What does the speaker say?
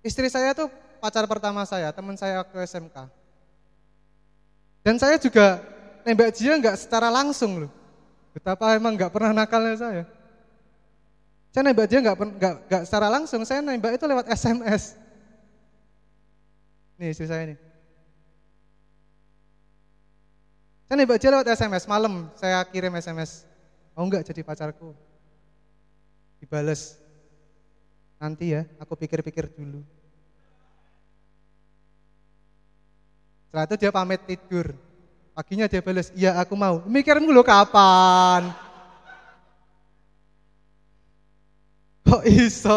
Istri saya tuh pacar pertama saya, teman saya waktu SMK. Dan saya juga nembak dia nggak secara langsung loh. Betapa emang nggak pernah nakalnya saya. Saya nembak dia nggak nggak nggak secara langsung, saya nembak itu lewat SMS. Nih istri saya nih. Saya nembak dia lewat SMS malam, saya kirim SMS. Mau nggak jadi pacarku? Dibales. Nanti ya, aku pikir-pikir dulu. Setelah itu dia pamit tidur. Paginya dia balas, iya aku mau. Mikirmu lo kapan? Kok iso?